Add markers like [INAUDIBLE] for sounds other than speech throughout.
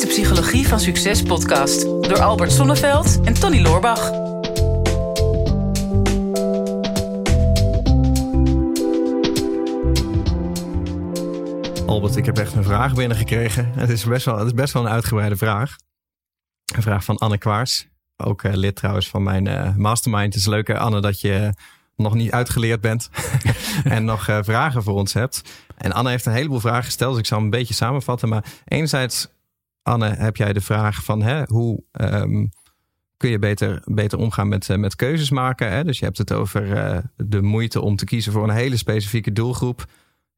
de Psychologie van Succes podcast door Albert Sonneveld en Tony Loorbach. Albert, ik heb echt een vraag binnengekregen. Het is best wel, het is best wel een uitgebreide vraag. Een vraag van Anne Kwaars. Ook uh, lid trouwens van mijn uh, mastermind. Het is leuk, Anne, dat je nog niet uitgeleerd bent [LAUGHS] en nog vragen voor ons hebt. En Anne heeft een heleboel vragen gesteld, dus ik zal hem een beetje samenvatten. Maar enerzijds, Anne, heb jij de vraag van hè, hoe um, kun je beter, beter omgaan met, uh, met keuzes maken? Hè? Dus je hebt het over uh, de moeite om te kiezen voor een hele specifieke doelgroep.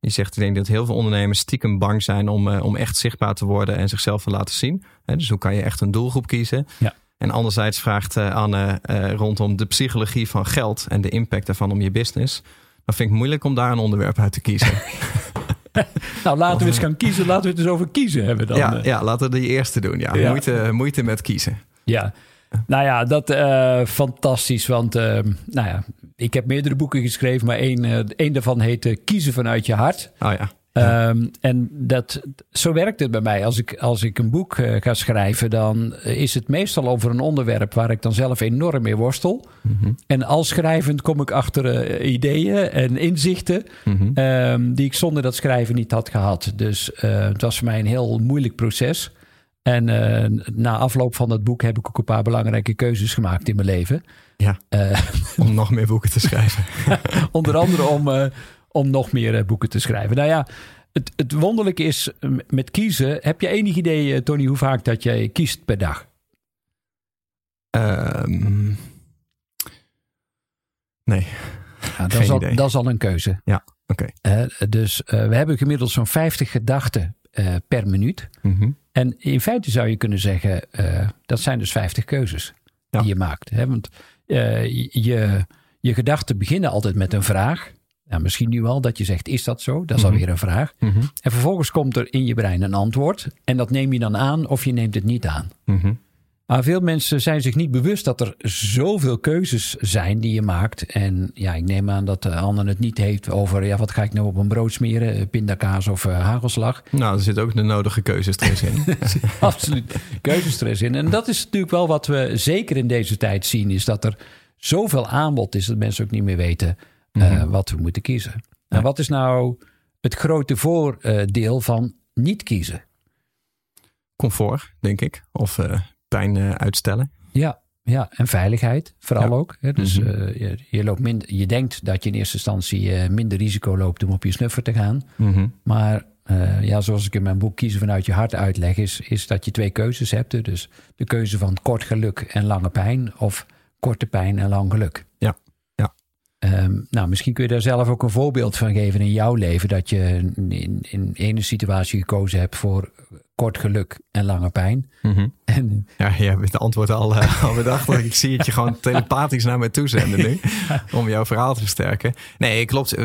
Je zegt, ik denk dat heel veel ondernemers stiekem bang zijn om, om echt zichtbaar te worden en zichzelf te laten zien. Hè? Dus hoe kan je echt een doelgroep kiezen? Ja. En anderzijds vraagt Anne rondom de psychologie van geld en de impact daarvan om je business. Dan vind ik moeilijk om daar een onderwerp uit te kiezen. [LAUGHS] [LAUGHS] nou, laten we eens gaan kiezen. Laten we het eens over kiezen hebben dan. Ja, ja laten we die eerste doen. Ja. ja. Moeite, moeite met kiezen. Ja, nou ja, dat uh, fantastisch. Want uh, nou ja, ik heb meerdere boeken geschreven, maar één, uh, één daarvan heet Kiezen vanuit je hart. Oh ja. Ja. Um, en dat, zo werkt het bij mij. Als ik, als ik een boek uh, ga schrijven, dan is het meestal over een onderwerp waar ik dan zelf enorm mee worstel. Mm -hmm. En als schrijvend kom ik achter uh, ideeën en inzichten mm -hmm. um, die ik zonder dat schrijven niet had gehad. Dus uh, het was voor mij een heel moeilijk proces. En na afloop van dat boek heb ik ook een paar belangrijke keuzes gemaakt in mijn leven. Ja, [LAUGHS] om nog meer boeken te schrijven. [LAUGHS] onder andere om om nog meer boeken te schrijven. Nou ja, het, het wonderlijke is met kiezen. Heb je enig idee, Tony, hoe vaak dat jij kiest per dag? Um, nee. Ja, dat, is al, dat, is al, een keuze. Ja, oké. Okay. Uh, dus uh, we hebben gemiddeld zo'n 50 gedachten uh, per minuut. Mm -hmm. En in feite zou je kunnen zeggen, dat zijn dus 50 keuzes ja. die je maakt. Hè? Want je, je gedachten beginnen altijd met een vraag. Nou, misschien nu al dat je zegt, is dat zo? Dat is Mhm. alweer een vraag. Mm -hmm. En vervolgens komt er in je brein een antwoord. En dat neem je dan aan of je neemt het niet aan. Mm -hmm. Maar veel mensen zijn zich niet bewust dat er zoveel keuzes zijn die je maakt. En ja, ik neem aan dat ander het niet heeft over... ja, wat ga ik nou op een brood smeren? Pindakaas of uh, hagelslag? Nou, er zit ook de nodige keuzestress in. [LAUGHS] Absoluut keuzestress in. En dat is natuurlijk wel wat we zeker in deze tijd zien... is dat er zoveel aanbod is dat mensen ook niet meer weten... Mm -hmm. wat we moeten kiezen. Ja. En wat is nou het grote voordeel van niet kiezen? Comfort, denk ik. Of uh, pijn uh, uitstellen. Ja, ja, en veiligheid vooral Ja. ook. Hè? Dus Mhm. uh, je, je, loopt minder, je denkt dat je in eerste instantie uh, minder risico loopt om op je snuffer te gaan. Mhm. Maar uh, ja, zoals ik in mijn boek Kiezen vanuit je hart uitleg, is, is dat je twee keuzes hebt. Dus de keuze van kort geluk en lange pijn of korte pijn en lang geluk. Ja. Um, nou, misschien kun je daar zelf ook een voorbeeld van geven in jouw leven. Dat je in, in ene situatie gekozen hebt voor kort geluk en lange pijn. Mhm. En, Ja, je hebt het antwoord al, uh, al bedacht. ik zie het je gewoon telepathisch naar mij toe zenden nu. [LAUGHS] Om jouw verhaal te versterken. Nee, klopt.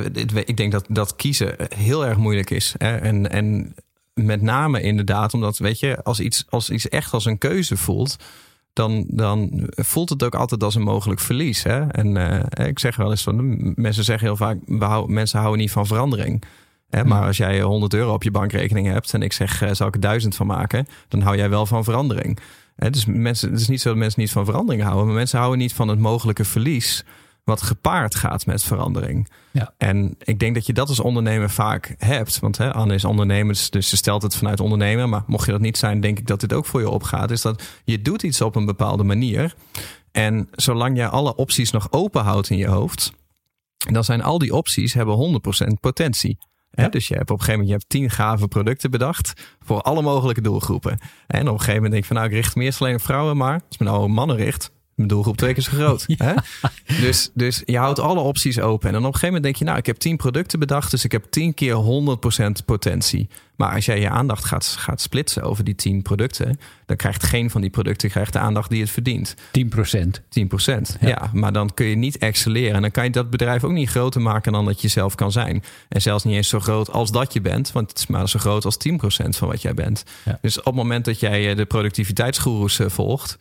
Ik denk dat, dat kiezen heel erg moeilijk is. Hè? En, en met name inderdaad, omdat weet je, als iets, als iets echt als een keuze voelt. Dan, dan voelt het ook altijd als een mogelijk verlies. Hè? En uh, ik zeg wel eens van mensen zeggen heel vaak: we houden, mensen houden niet van verandering. Hè, maar als jij 100 euro op je bankrekening hebt en ik zeg, uh, zal ik er 1000 van maken, dan hou jij wel van verandering. Hè, dus mensen, het is niet zo dat mensen niet van verandering houden, maar mensen houden niet van het mogelijke verlies wat gepaard gaat met verandering. Ja. En ik denk dat je dat als ondernemer vaak hebt. Want hè, Anne is ondernemer, dus ze stelt het vanuit ondernemer. Maar mocht je dat niet zijn, denk ik dat dit ook voor je opgaat. Is dat je doet iets op een bepaalde manier. En zolang jij alle opties nog open houdt in je hoofd, dan zijn al die opties hebben 100% potentie. Ja. Dus je hebt op een gegeven moment je hebt tien gave producten bedacht voor alle mogelijke doelgroepen. En op een gegeven moment denk je van nou, ik richt me eerst alleen op vrouwen, maar als me nou op mannen richt, mijn doelgroep twee keer zo groot. [LAUGHS] Ja. Hè? Dus, dus je houdt alle opties open. En dan op een gegeven moment denk je, nou, ik heb tien producten bedacht, dus ik heb tien keer 100% potentie. Maar als jij je aandacht gaat, gaat splitsen over die tien producten, dan krijgt geen van die producten krijgt de aandacht die het verdient. 10 procent. 10 procent. Ja. ja. maar dan kun je niet excelleren. En dan kan je dat bedrijf ook niet groter maken dan dat je zelf kan zijn. En zelfs niet eens zo groot als dat je bent, want het is maar zo groot als 10 procent van wat jij bent. Ja. Dus op het moment dat jij de productiviteitsgoeroes volgt,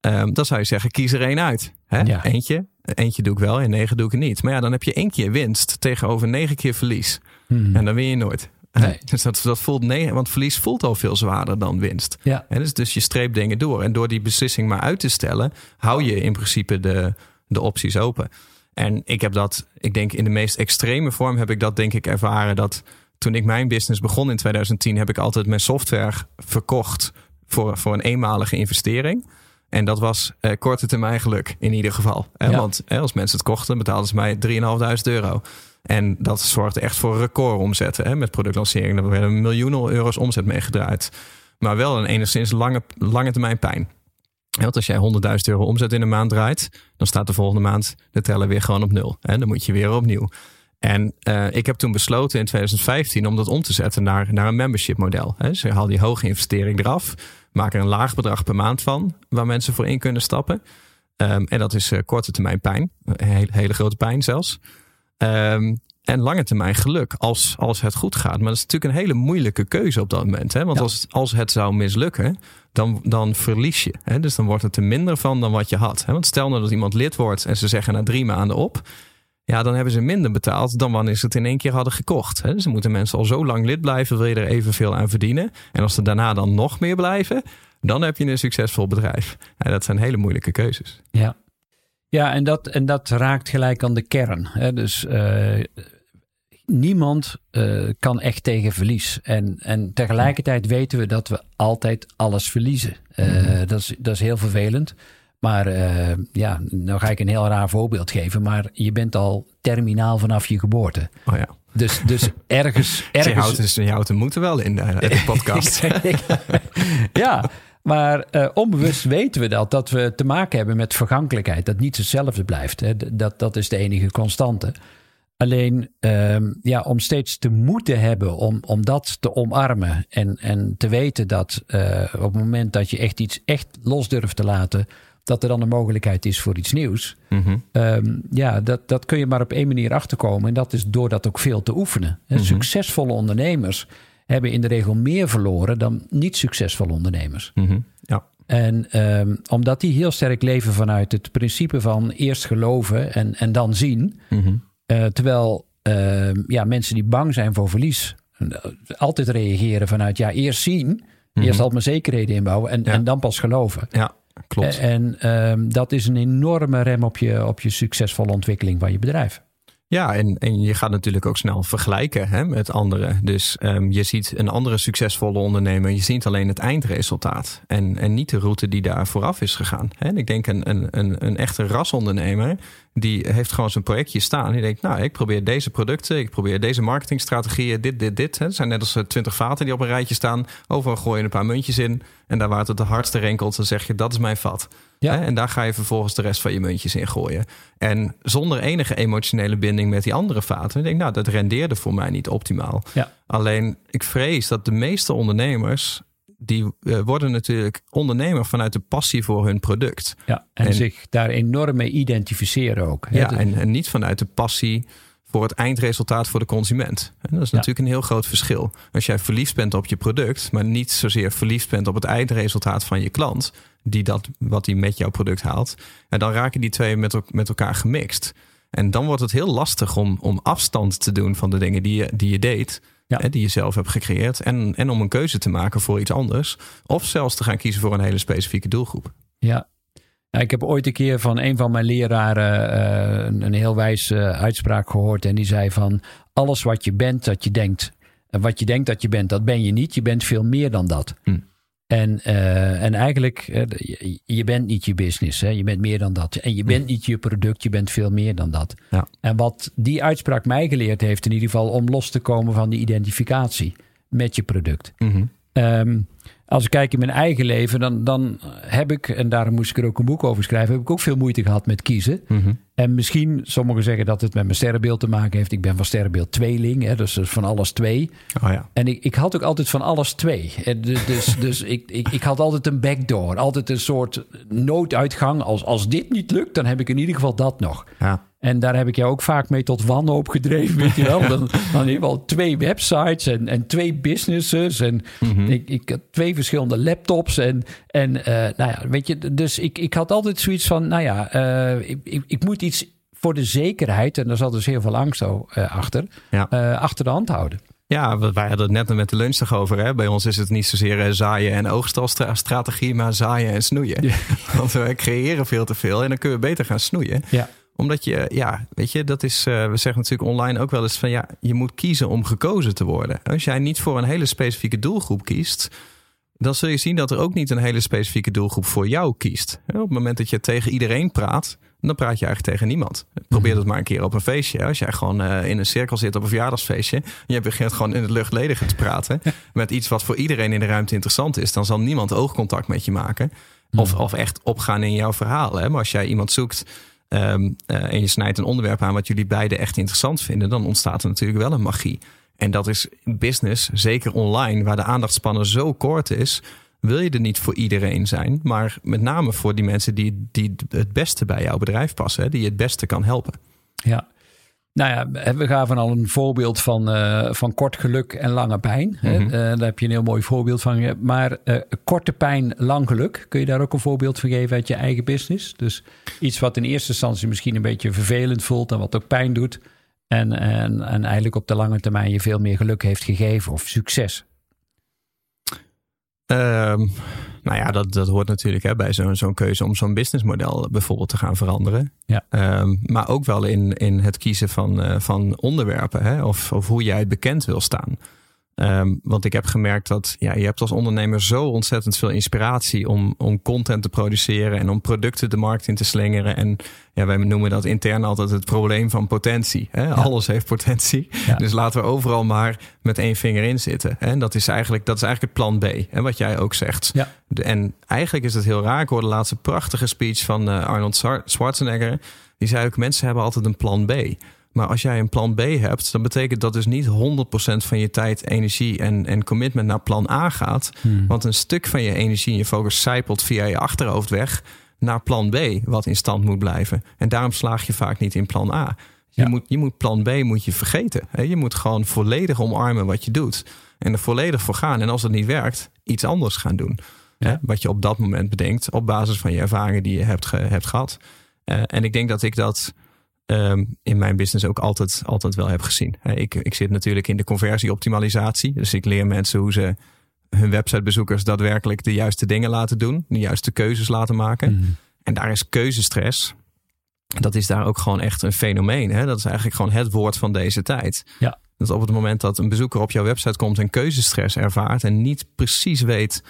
um, dan zou je zeggen, kies er één uit. Hè? Ja. Eentje. Eentje doe ik wel en negen doe ik niet. Maar ja, dan heb je één keer winst tegenover negen keer verlies. Hmm. En dan win je nooit. Nee. [LAUGHS] Dus dat, dat voelt nee, want verlies voelt al veel zwaarder dan winst. Ja. En dus, dus je streept dingen door. En door die beslissing maar uit te stellen, hou je in principe de, de opties open. En ik heb dat, ik denk in de meest extreme vorm heb ik dat denk ik ervaren dat toen ik mijn business begon in 2010, heb ik altijd mijn software verkocht voor, voor een eenmalige investering. En dat was eh, korte termijn geluk in ieder geval. Hè? Ja. Want eh, als mensen het kochten, betaalden ze mij 3.500 euro. En dat zorgde echt voor recordomzetten hè, met productlancering. Daar werden miljoenen euro's omzet mee gedraaid. Maar wel een enigszins lange, lange termijn pijn. Want als jij 100.000 euro omzet in een maand draait, dan staat de volgende maand de teller weer gewoon op nul. En dan moet je weer opnieuw. En eh, ik heb toen besloten in 2015 om dat om te zetten naar, naar een membership model. Dus je haal die hoge investering eraf, maak er een laag bedrag per maand van, waar mensen voor in kunnen stappen. Ehm, en dat is eh, korte termijn pijn, hele, hele grote pijn zelfs. Ehm, en lange termijn geluk als, als het goed gaat. Maar dat is natuurlijk een hele moeilijke keuze op dat moment. Hè? Want Ja. als, als het zou mislukken, dan, dan verlies je. Hè? Dus dan wordt het er minder van dan wat je had. Hè? Want stel nou dat iemand lid wordt en ze zeggen na drie maanden op. Ja, dan hebben ze minder betaald dan wanneer ze het in één keer hadden gekocht. Hè? Dus dan moeten mensen al zo lang lid blijven, wil je er evenveel aan verdienen. En als ze daarna dan nog meer blijven, dan heb je een succesvol bedrijf. En dat zijn hele moeilijke keuzes. Ja, ja en, dat, en dat raakt gelijk aan de kern. Hè? Dus eh, niemand eh, kan echt tegen verlies. En, en tegelijkertijd weten we dat we altijd alles verliezen. Eh, dat, is, dat is heel vervelend. Maar eh, ja, nou ga ik een heel raar voorbeeld geven. Maar je bent al terminaal vanaf je geboorte. Oh ja. Dus, dus ergens... [LAUGHS] Je ergens houdt, dus, je houdt moeten wel in de, de [LAUGHS] podcast. ja, maar eh, onbewust weten we dat, dat we te maken hebben met vergankelijkheid. Dat niets hetzelfde blijft. Hè. Dat, dat is de enige constante. Alleen ehm, ja, om steeds te moeten hebben om, om dat te omarmen. En, en te weten dat eh, op het moment dat je echt iets echt los durft te laten. Dat er dan een mogelijkheid is voor iets nieuws. Mhm. Ehm, ja, dat, dat kun je maar op één manier achterkomen. En dat is door dat ook veel te oefenen. Hè, Succesvolle ondernemers hebben in de regel meer verloren dan niet succesvolle ondernemers. Mhm. Ja. En ehm, omdat die heel sterk leven vanuit het principe van eerst geloven en, en dan zien. Mhm. Eh, terwijl ehm, ja, mensen die bang zijn voor verlies eh, altijd reageren vanuit ja, eerst zien. Eerst al mijn zekerheden inbouwen en, Ja. en dan pas geloven. ja, klopt. En ehm, dat is een enorme rem op je, op je succesvolle ontwikkeling van je bedrijf. Ja, en, en je gaat natuurlijk ook snel vergelijken hè, met anderen. Dus ehm, je ziet een andere succesvolle ondernemer. Je ziet alleen het eindresultaat. En, en niet de route die daar vooraf is gegaan. En ik denk een, een, een, een echte rasondernemer. Die heeft gewoon zijn projectje staan. Die denkt, nou, ik probeer deze producten. Ik probeer deze marketingstrategieën. Dit, dit, dit. Het zijn net als twintig vaten die op een rijtje staan. Overal gooi je een paar muntjes in. En daar waar het het hardste renkelt, dan zeg je, dat is mijn vat. Ja. En daar ga je vervolgens de rest van je muntjes in gooien. En zonder enige emotionele binding met die andere vaten. Ik denk, nou, dat rendeerde voor mij niet optimaal. Ja. Alleen, ik vrees dat de meeste ondernemers... die eh, worden natuurlijk ondernemer vanuit de passie voor hun product. Ja, en, En- zich daar enorm mee identificeren ook. hè. Ja, en, en niet vanuit de passie voor het eindresultaat voor de consument. En dat is natuurlijk een heel groot verschil. Als jij verliefd bent op je product, maar niet zozeer verliefd bent op het eindresultaat van je klant, die dat wat hij met jouw product haalt, en dan raken die twee met, met elkaar gemixt. En dan wordt het heel lastig om, om afstand te doen van de dingen die je, die je deed. Ja. Hè, die je zelf hebt gecreëerd. En, en om een keuze te maken voor iets anders. Of zelfs te gaan kiezen voor een hele specifieke doelgroep. Ja. Nou, ik heb ooit een keer van een van mijn leraren eh, een, een heel wijze eh, uitspraak gehoord. En die zei van alles wat je bent, dat je denkt. En wat je denkt dat je bent, dat ben je niet. Je bent veel meer dan dat. Hm. En, eh, en eigenlijk, eh, je, je bent niet je business. Hè? Je bent meer dan dat. En je bent niet je product, je bent veel meer dan dat. Ja. En wat die uitspraak mij geleerd heeft, in ieder geval om los te komen van die identificatie met je product. Mhm. Ehm, als ik kijk in mijn eigen leven, dan, dan heb ik, en daarom moest ik er ook een boek over schrijven, heb ik ook veel moeite gehad met kiezen. Mhm. En misschien, sommigen zeggen dat het met mijn sterrenbeeld te maken heeft. Ik ben van sterrenbeeld tweeling, hè, dus van alles twee. Oh ja. En ik, ik had ook altijd van alles twee. En Dus, [LAUGHS] dus ik, ik, ik had altijd een backdoor, altijd een soort nooduitgang. Als, als dit niet lukt, dan heb ik in ieder geval dat nog. Ja. En daar heb ik jou ook vaak mee tot wanhoop gedreven, weet je wel. [LAUGHS] Dan, dan in ieder geval twee websites en, en twee businesses. En ik, ik had twee verschillende laptops. En, en eh, nou ja, weet je, dus ik, ik had altijd zoiets van, nou ja, eh, ik, ik, ik moet iets voor de zekerheid, en daar zat dus heel veel angst eh, achter, Ja. achter de hand houden. Ja, wij hadden het net met de lunch toch over. Hè? Bij ons is het niet zozeer zaaien en oogstalstrategie, maar zaaien en snoeien. [LAUGHS] Want we creëren veel te veel en dan kun je beter gaan snoeien. Ja. Omdat je, ja, weet je, dat is, uh, we zeggen natuurlijk online ook wel eens van ja, je moet kiezen om gekozen te worden. Als jij niet voor een hele specifieke doelgroep kiest, dan zul je zien dat er ook niet een hele specifieke doelgroep voor jou kiest. Op het moment dat je tegen iedereen praat, dan praat je eigenlijk tegen niemand. Probeer dat maar een keer op een feestje. Als jij gewoon uh, in een cirkel zit op een verjaardagsfeestje. En je begint gewoon in het luchtledige te praten. met iets wat voor iedereen in de ruimte interessant is. Dan zal niemand oogcontact met je maken. Of, of echt opgaan in jouw verhaal. Hè? Maar als jij iemand zoekt. Um, uh, en je snijdt een onderwerp aan wat jullie beiden echt interessant vinden. Dan ontstaat er natuurlijk wel een magie. En dat is business, zeker online, waar de aandachtspannen zo kort is wil je er niet voor iedereen zijn, maar met name voor die mensen die, die het beste bij jouw bedrijf passen, die je het beste kan helpen. Ja. Nou ja, we gaven al een voorbeeld van, uh, van kort geluk en lange pijn. Mm -hmm. uh, daar heb je een heel mooi voorbeeld van. Maar uh, korte pijn, lang geluk. Kun je daar ook een voorbeeld van geven uit je eigen business? Dus iets wat in eerste instantie misschien een beetje vervelend voelt en wat ook pijn doet. En, en, en eigenlijk op de lange termijn je veel meer geluk heeft gegeven of succes. Um, nou ja, dat, dat hoort natuurlijk hè, bij zo'n zo'n keuze om zo'n businessmodel bijvoorbeeld te gaan veranderen. Ja. Um, maar ook wel in, in het kiezen van, uh, van onderwerpen hè, of, of hoe jij bekend wil staan. Um, want ik heb gemerkt dat ja, je hebt als ondernemer zo ontzettend veel inspiratie om, om content te produceren en om producten de markt in te slingeren. En ja, wij noemen dat intern altijd het probleem van potentie. Hè? Ja. Alles heeft potentie. Ja. Dus laten we overal maar met één vinger in zitten. En dat is eigenlijk, dat is eigenlijk het plan B. Hè? Wat jij ook zegt. Ja. En eigenlijk is het heel raar. Ik hoorde de laatste prachtige speech van uh, Arnold Schwarzenegger. Die zei ook, mensen hebben altijd een plan B. Maar als jij een plan B hebt, dan betekent dat dus niet 100% van je tijd, energie en, en commitment naar plan A gaat. Hmm. Want een stuk van je energie en je focus zijpelt via je achterhoofd weg naar plan B, wat in stand moet blijven. En daarom slaag je vaak niet in plan A. Je, Ja. moet, je moet plan B moet je vergeten. hè. Je moet gewoon volledig omarmen wat je doet. En er volledig voor gaan. En als het niet werkt, iets anders gaan doen. Ja. Wat je op dat moment bedenkt, op basis van je ervaringen die je hebt, ge- hebt gehad. Eh, en ik denk dat ik dat ehm, in mijn business ook altijd, altijd wel heb gezien. Ik, ik zit natuurlijk in de conversieoptimalisatie. Dus ik leer mensen hoe ze hun websitebezoekers daadwerkelijk de juiste dingen laten doen. De juiste keuzes laten maken. Mhm. En daar is keuzestress. Dat is daar ook gewoon echt een fenomeen. Hè? Dat is eigenlijk gewoon het woord van deze tijd. Ja. Dat op het moment dat een bezoeker op jouw website komt en keuzestress ervaart en niet precies weet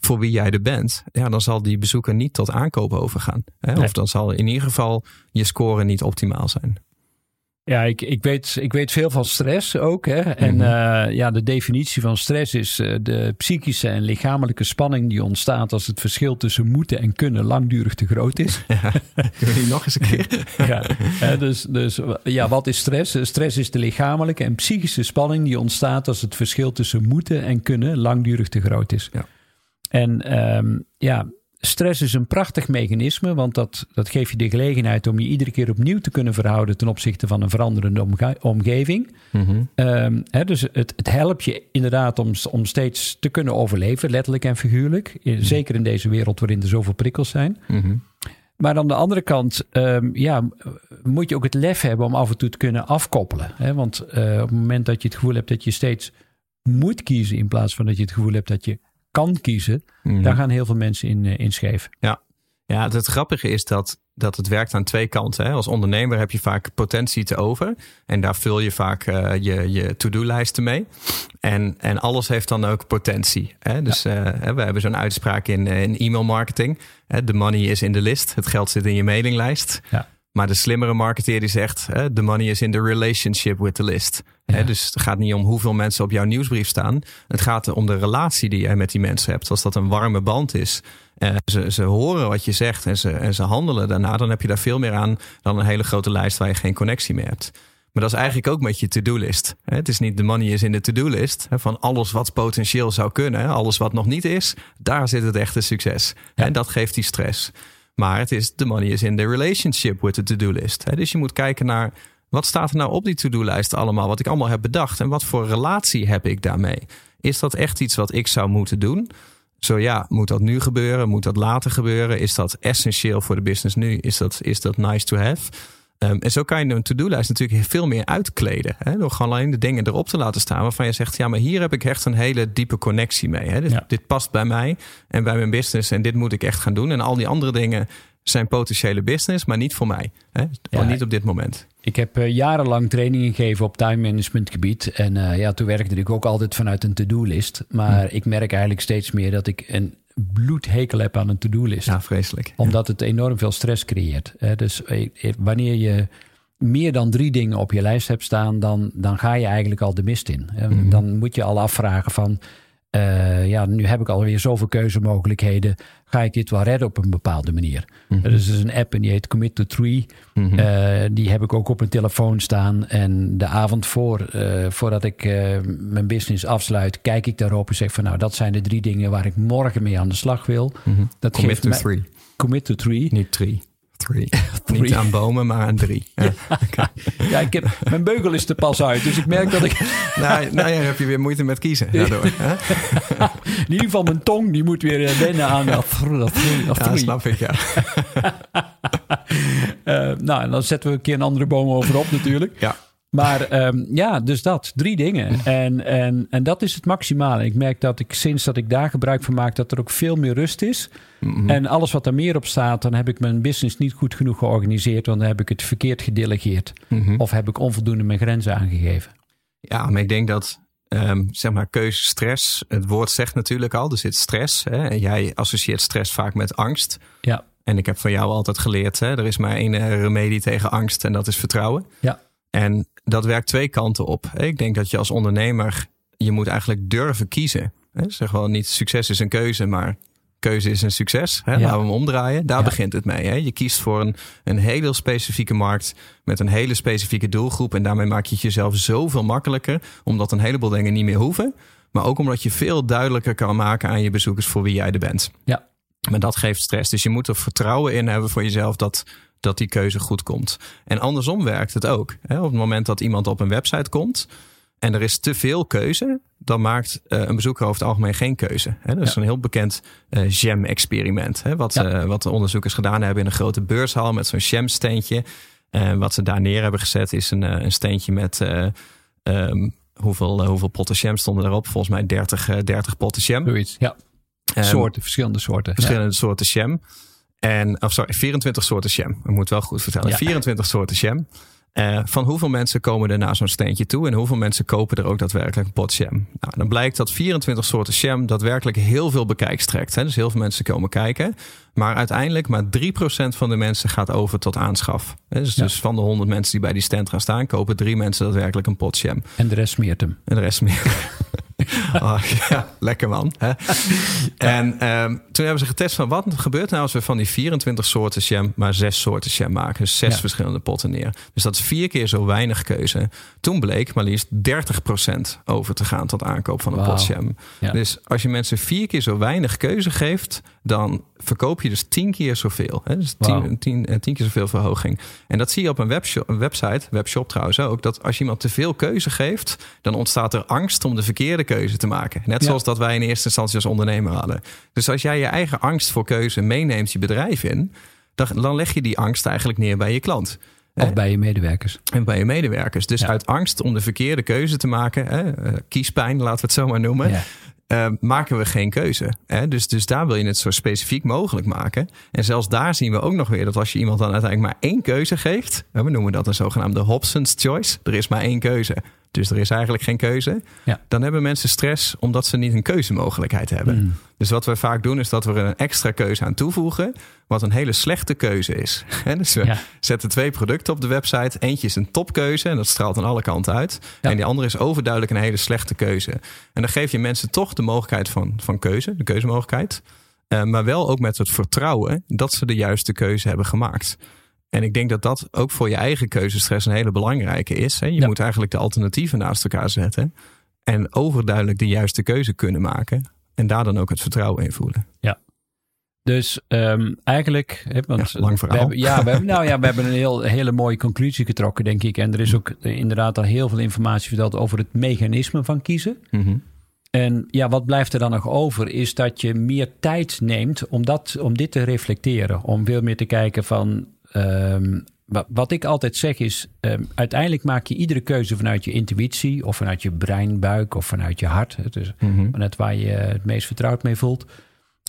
voor wie jij er bent, ja, dan zal die bezoeker niet tot aankopen overgaan. Hè? Nee. Of dan zal in ieder geval je score niet optimaal zijn. Ja, ik, ik, weet, ik weet veel van stress ook. Hè? En Mhm. eh, ja, de definitie van stress is eh, de psychische en lichamelijke spanning die ontstaat als het verschil tussen moeten en kunnen langdurig te groot is. [LAUGHS] Ja. Kunnen we die nog eens een keer? [LAUGHS] ja, hè, dus, dus ja, wat is stress? Stress is de lichamelijke en psychische spanning die ontstaat als het verschil tussen moeten en kunnen langdurig te groot is. Ja. En ehm, ja, stress is een prachtig mechanisme, want dat, dat geeft je de gelegenheid om je iedere keer opnieuw te kunnen verhouden ten opzichte van een veranderende omge- omgeving. Mhm. Ehm, hè, dus het, het helpt je inderdaad om, om steeds te kunnen overleven, letterlijk en figuurlijk. Eh, Zeker in deze wereld waarin er zoveel prikkels zijn. Mhm. Maar aan de andere kant, ehm, ja, moet je ook het lef hebben om af en toe te kunnen afkoppelen. Hè? Want eh, op het moment dat je het gevoel hebt dat je steeds moet kiezen in plaats van dat je het gevoel hebt dat je kan kiezen, Mhm. daar gaan heel veel mensen in, eh, in scheef. Ja, het, het grappige is dat, dat het werkt aan twee kanten. Hè. Als ondernemer heb je vaak potentie te over. En daar vul je vaak eh, je, je to-do-lijsten mee. En, en alles heeft dan ook potentie. Hè. Dus eh, we hebben zo'n uitspraak in, in e-mail marketing. The money is in de list. Het geld zit in je mailinglijst. Ja. Maar de slimmere marketeer die zegt, hè, the money is in the relationship with the list. Hè, dus het gaat niet om hoeveel mensen op jouw nieuwsbrief staan. Het gaat om de relatie die jij met die mensen hebt. Als dat een warme band is. eh, ze, ze horen wat je zegt en ze, en ze handelen daarna. Dan heb je daar veel meer aan dan een hele grote lijst waar je geen connectie mee hebt. Maar dat is eigenlijk ook met je to-do-list. Het is niet de money is in de to-do-list. Van alles wat potentieel zou kunnen. Alles wat nog niet is. Daar zit het echte succes. Ja. En dat geeft die stress. Maar het is de money is in the relationship with the to-do-list. hè. Dus je moet kijken naar wat staat er nou op die to-do-lijst allemaal. Wat ik allemaal heb bedacht. En wat voor relatie heb ik daarmee? Is dat echt iets wat ik zou moeten doen? Zo ja, moet dat nu gebeuren? Moet dat later gebeuren? Is dat essentieel voor de business nu? Is dat, is dat nice to have? Ehm, en zo kan je een to-do-lijst natuurlijk veel meer uitkleden. Hè? Door gewoon alleen de dingen erop te laten staan waarvan je zegt: ja, maar hier heb ik echt een hele diepe connectie mee. Hè? Dus Dit past bij mij en bij mijn business en dit moet ik echt gaan doen. En al die andere dingen zijn potentiële business, maar niet voor mij. Hè? Ja, niet op dit moment. Ik heb uh, jarenlang trainingen gegeven op time management gebied. En uh, ja, toen werkte ik ook altijd vanuit een to-do-list. Maar hm. ik merk eigenlijk steeds meer dat ik een bloedhekel heb aan een to-do-list. Ja, vreselijk. Omdat het enorm veel stress creëert. Dus eh, wanneer je meer dan drie dingen op je lijst hebt staan, dan, dan ga je eigenlijk al de mist in. Mm Dan moet je al afvragen van uh, ja, nu heb ik alweer zoveel keuzemogelijkheden. Ga ik dit wel redden op een bepaalde manier? Mm Er is dus een app en die heet Commit to Three. Mm -hmm. uh, die heb ik ook op mijn telefoon staan. En de avond voor, uh, voordat ik mijn business afsluit, kijk ik daarop en zeg van nou, dat zijn de drie dingen waar ik morgen mee aan de slag wil. Mm -hmm. dat Commit geeft to mij, Three. Commit to Three. Niet Three. [LAUGHS] Three. Niet aan bomen, maar aan drie. Ja, [LAUGHS] ja ik heb, mijn beugel is er pas uit, dus ik merk dat ik... [LAUGHS] nou, nou ja, heb je weer moeite met kiezen daardoor. Hè? In ieder geval mijn tong, die moet weer eh, wennen aan dat, dat, dat Ja, snap ik, ja. uh, nou, en dan zetten we een keer een andere boom overop natuurlijk. Ja. Maar um, ja, dus dat. Drie dingen. [LAUGHS] En, en, en dat is het maximale. Ik merk dat ik sinds dat ik daar gebruik van maak, dat er ook veel meer rust is. Mm -hmm. En alles wat er meer op staat, dan heb ik mijn business niet goed genoeg georganiseerd. Want dan heb ik het verkeerd gedelegeerd. Mm -hmm. Of heb ik onvoldoende mijn grenzen aangegeven. Ja, maar ik denk dat Um, zeg maar keuzestress. Het woord zegt natuurlijk al, er zit stress. Hè? En jij associeert stress vaak met angst. Ja. En ik heb van jou altijd geleerd, hè? er is maar één remedie tegen angst en dat is vertrouwen. Ja. En dat werkt twee kanten op. Ik denk dat je als ondernemer, je moet eigenlijk durven kiezen. Zeg wel niet succes is een keuze, maar keuze is een succes. Hè? Ja. Laten we hem omdraaien. Daar ja. begint het mee. Hè? Je kiest voor een, een hele specifieke markt met een hele specifieke doelgroep. En daarmee maak je het jezelf zoveel makkelijker. Omdat een heleboel dingen niet meer hoeven. Maar ook omdat je veel duidelijker kan maken aan je bezoekers voor wie jij er bent. Ja. Maar dat geeft stress. Dus je moet er vertrouwen in hebben voor jezelf dat dat die keuze goed komt. En andersom werkt het ook. Op het moment dat iemand op een website komt en er is te veel keuze, dan maakt uh, een bezoeker over het algemeen geen keuze. Hè? Dat is ja. een heel bekend uh, jam-experiment. Wat, ja. uh, wat de onderzoekers gedaan hebben in een grote beurshal met zo'n jam-steentje. wat ze daar neer hebben gezet is een, een steentje met um, hoeveel, hoeveel potten jam stonden erop? Volgens mij 30, 30 potten jam. Zoiets, ja. Um, soorten, verschillende soorten. Verschillende ja. soorten jam. En, of sorry, 24 soorten jam. Ik moet wel goed vertellen. Ja. 24 soorten jam. Uh, van hoeveel mensen komen er naar zo'n steentje toe en hoeveel mensen kopen er ook daadwerkelijk een pot jam? Nou, dan blijkt dat 24 soorten jam daadwerkelijk heel veel bekijks trekt. Hè? Dus heel veel mensen komen kijken. Maar uiteindelijk maar 3% van de mensen gaat over tot aanschaf. Dus, ja. dus van de 100 mensen die bij die stand gaan staan, kopen drie mensen daadwerkelijk een pot jam. En de rest smeert hem. En de rest smeert oh, [LAUGHS] ja, lekker man. Hè? En um, toen hebben ze getest van wat gebeurt nou als we van die 24 soorten jam maar zes soorten jam maken. Dus zes ja. verschillende potten neer. Dus dat is vier keer zo weinig keuze. Toen bleek maar liefst 30% over te gaan tot aankoop van een wow. pot jam. Ja. Dus als je mensen vier keer zo weinig keuze geeft, dan verkoop je dus tien keer zoveel. Hè? Dus tien, wow. tien, tien keer zoveel verhoging. En dat zie je op een, webshop, een website, webshop trouwens ook, dat als je iemand te veel keuze geeft, dan ontstaat er angst om de verkeerde keuze te maken. Net zoals dat wij in eerste instantie als ondernemer hadden. Dus als jij je eigen angst voor keuze meeneemt je bedrijf in, dan, dan leg je die angst eigenlijk neer bij je klant. Of bij je medewerkers. En bij je medewerkers. Dus ja. uit angst om de verkeerde keuze te maken, hè, kiespijn, laten we het zo maar noemen. Ja. Uh, maken we geen keuze. Hè? Dus, dus daar wil je het zo specifiek mogelijk maken. En zelfs daar zien we ook nog weer dat als je iemand dan uiteindelijk maar één keuze geeft, we noemen dat een zogenaamde Hobson's Choice, er is maar één keuze. Dus er is eigenlijk geen keuze. Ja. Dan hebben mensen stress omdat ze niet een keuzemogelijkheid hebben. Mm. Dus wat we vaak doen is dat we er een extra keuze aan toevoegen. Wat een hele slechte keuze is. [LAUGHS] dus we ja. zetten twee producten op de website. Eentje is een topkeuze en dat straalt aan alle kanten uit. Ja. En die andere is overduidelijk een hele slechte keuze. En dan geef je mensen toch de mogelijkheid van, van keuze, de keuzemogelijkheid. Uh, maar wel ook met het vertrouwen dat ze de juiste keuze hebben gemaakt. En ik denk dat dat ook voor je eigen keuzestress een hele belangrijke is. Hè? Je ja. moet eigenlijk de alternatieven naast elkaar zetten. En overduidelijk de juiste keuze kunnen maken. En daar dan ook het vertrouwen in voelen. Ja. Dus um, eigenlijk. Want ja, lang verhaal. We hebben, ja, we hebben, nou ja, we hebben een heel, hele mooie conclusie getrokken, denk ik. En er is ook inderdaad al heel veel informatie verteld over het mechanisme van kiezen. Mm -hmm. En ja, wat blijft er dan nog over? Is dat je meer tijd neemt om, dat, om dit te reflecteren. Om veel meer te kijken van um, wat ik altijd zeg is, ehm, uiteindelijk maak je iedere keuze vanuit je intuïtie of vanuit je breinbuik of vanuit je hart. Het is Mhm. net waar je het meest vertrouwd mee voelt.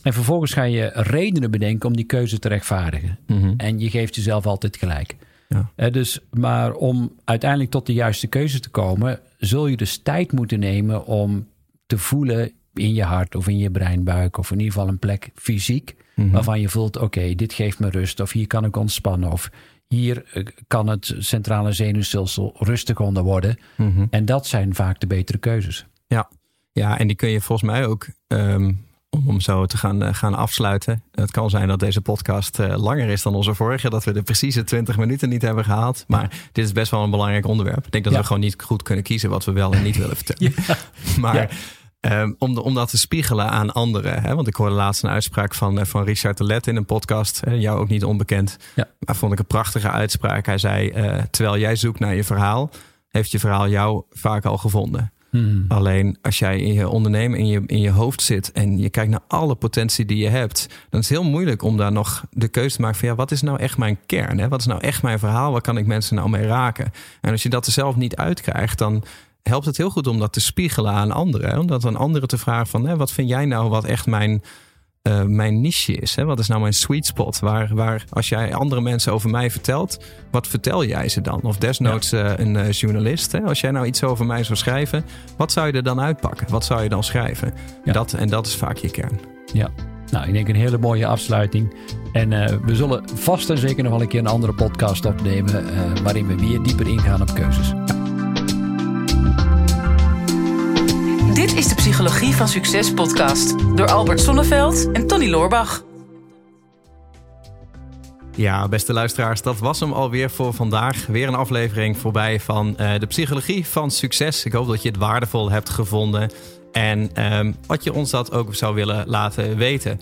En vervolgens ga je redenen bedenken om die keuze te rechtvaardigen. Mhm. En je geeft jezelf altijd gelijk. Ja. Eh, dus, maar om uiteindelijk tot de juiste keuze te komen, zul je dus tijd moeten nemen om te voelen in je hart of in je breinbuik of in ieder geval een plek fysiek Mhm. waarvan je voelt, oké, dit geeft me rust of hier kan ik ontspannen of hier eh, kan het centrale zenuwstelsel rustig onder worden. Mhm. En dat zijn vaak de betere keuzes. Ja. ja, en die kun je volgens mij ook, ehm, om zo te gaan, eh, gaan afsluiten. Het kan zijn dat deze podcast eh, langer is dan onze vorige. Dat we de precieze 20 minuten niet hebben gehaald. Maar dit is best wel een belangrijk onderwerp. Ik denk dat Ja. we gewoon niet goed kunnen kiezen wat we wel en niet willen vertellen. [LAUGHS] [LAUGHS] Maar Ja. Ehm, om, de- om dat te spiegelen aan anderen. Hè? Want ik hoorde laatst een uitspraak van, eh, van Richard de Let in een podcast. jou ook niet onbekend. Ja. Maar vond ik een prachtige uitspraak. Hij zei, eh, terwijl jij zoekt naar je verhaal... heeft je verhaal jou vaak al gevonden. Hmm. Alleen als jij in je ondernemen in je, in je hoofd zit en je kijkt naar alle potentie die je hebt, dan is het heel moeilijk om daar nog de keuze te maken van ja, wat is nou echt mijn kern? Hè? Wat is nou echt mijn verhaal? Waar kan ik mensen nou mee raken? En als je dat er zelf niet uitkrijgt, dan helpt het heel goed om dat te spiegelen aan anderen. Hè? Om dat aan anderen te vragen van hè, wat vind jij nou wat echt mijn, eh, mijn niche is? Hè? Wat is nou mijn sweet spot? Waar, waar als jij andere mensen over mij vertelt, wat vertel jij ze dan? Of desnoods eh, een eh, journalist. Hè? Als jij nou iets over mij zou schrijven, wat zou je er dan uitpakken? Wat zou je dan schrijven? Ja. Dat, en dat is vaak je kern. Ja, nou, ik denk een hele mooie afsluiting. En we zullen vast en zeker nog wel een keer een andere podcast opnemen. waarin we weer dieper ingaan op keuzes. Dit is de Psychologie van Succes podcast door Albert Sonneveld en Tony Loorbach. Ja, beste luisteraars, dat was hem alweer voor vandaag. Weer een aflevering voorbij van eh, de psychologie van succes. Ik hoop dat je het waardevol hebt gevonden. En ehm, wat je ons dat ook zou willen laten weten.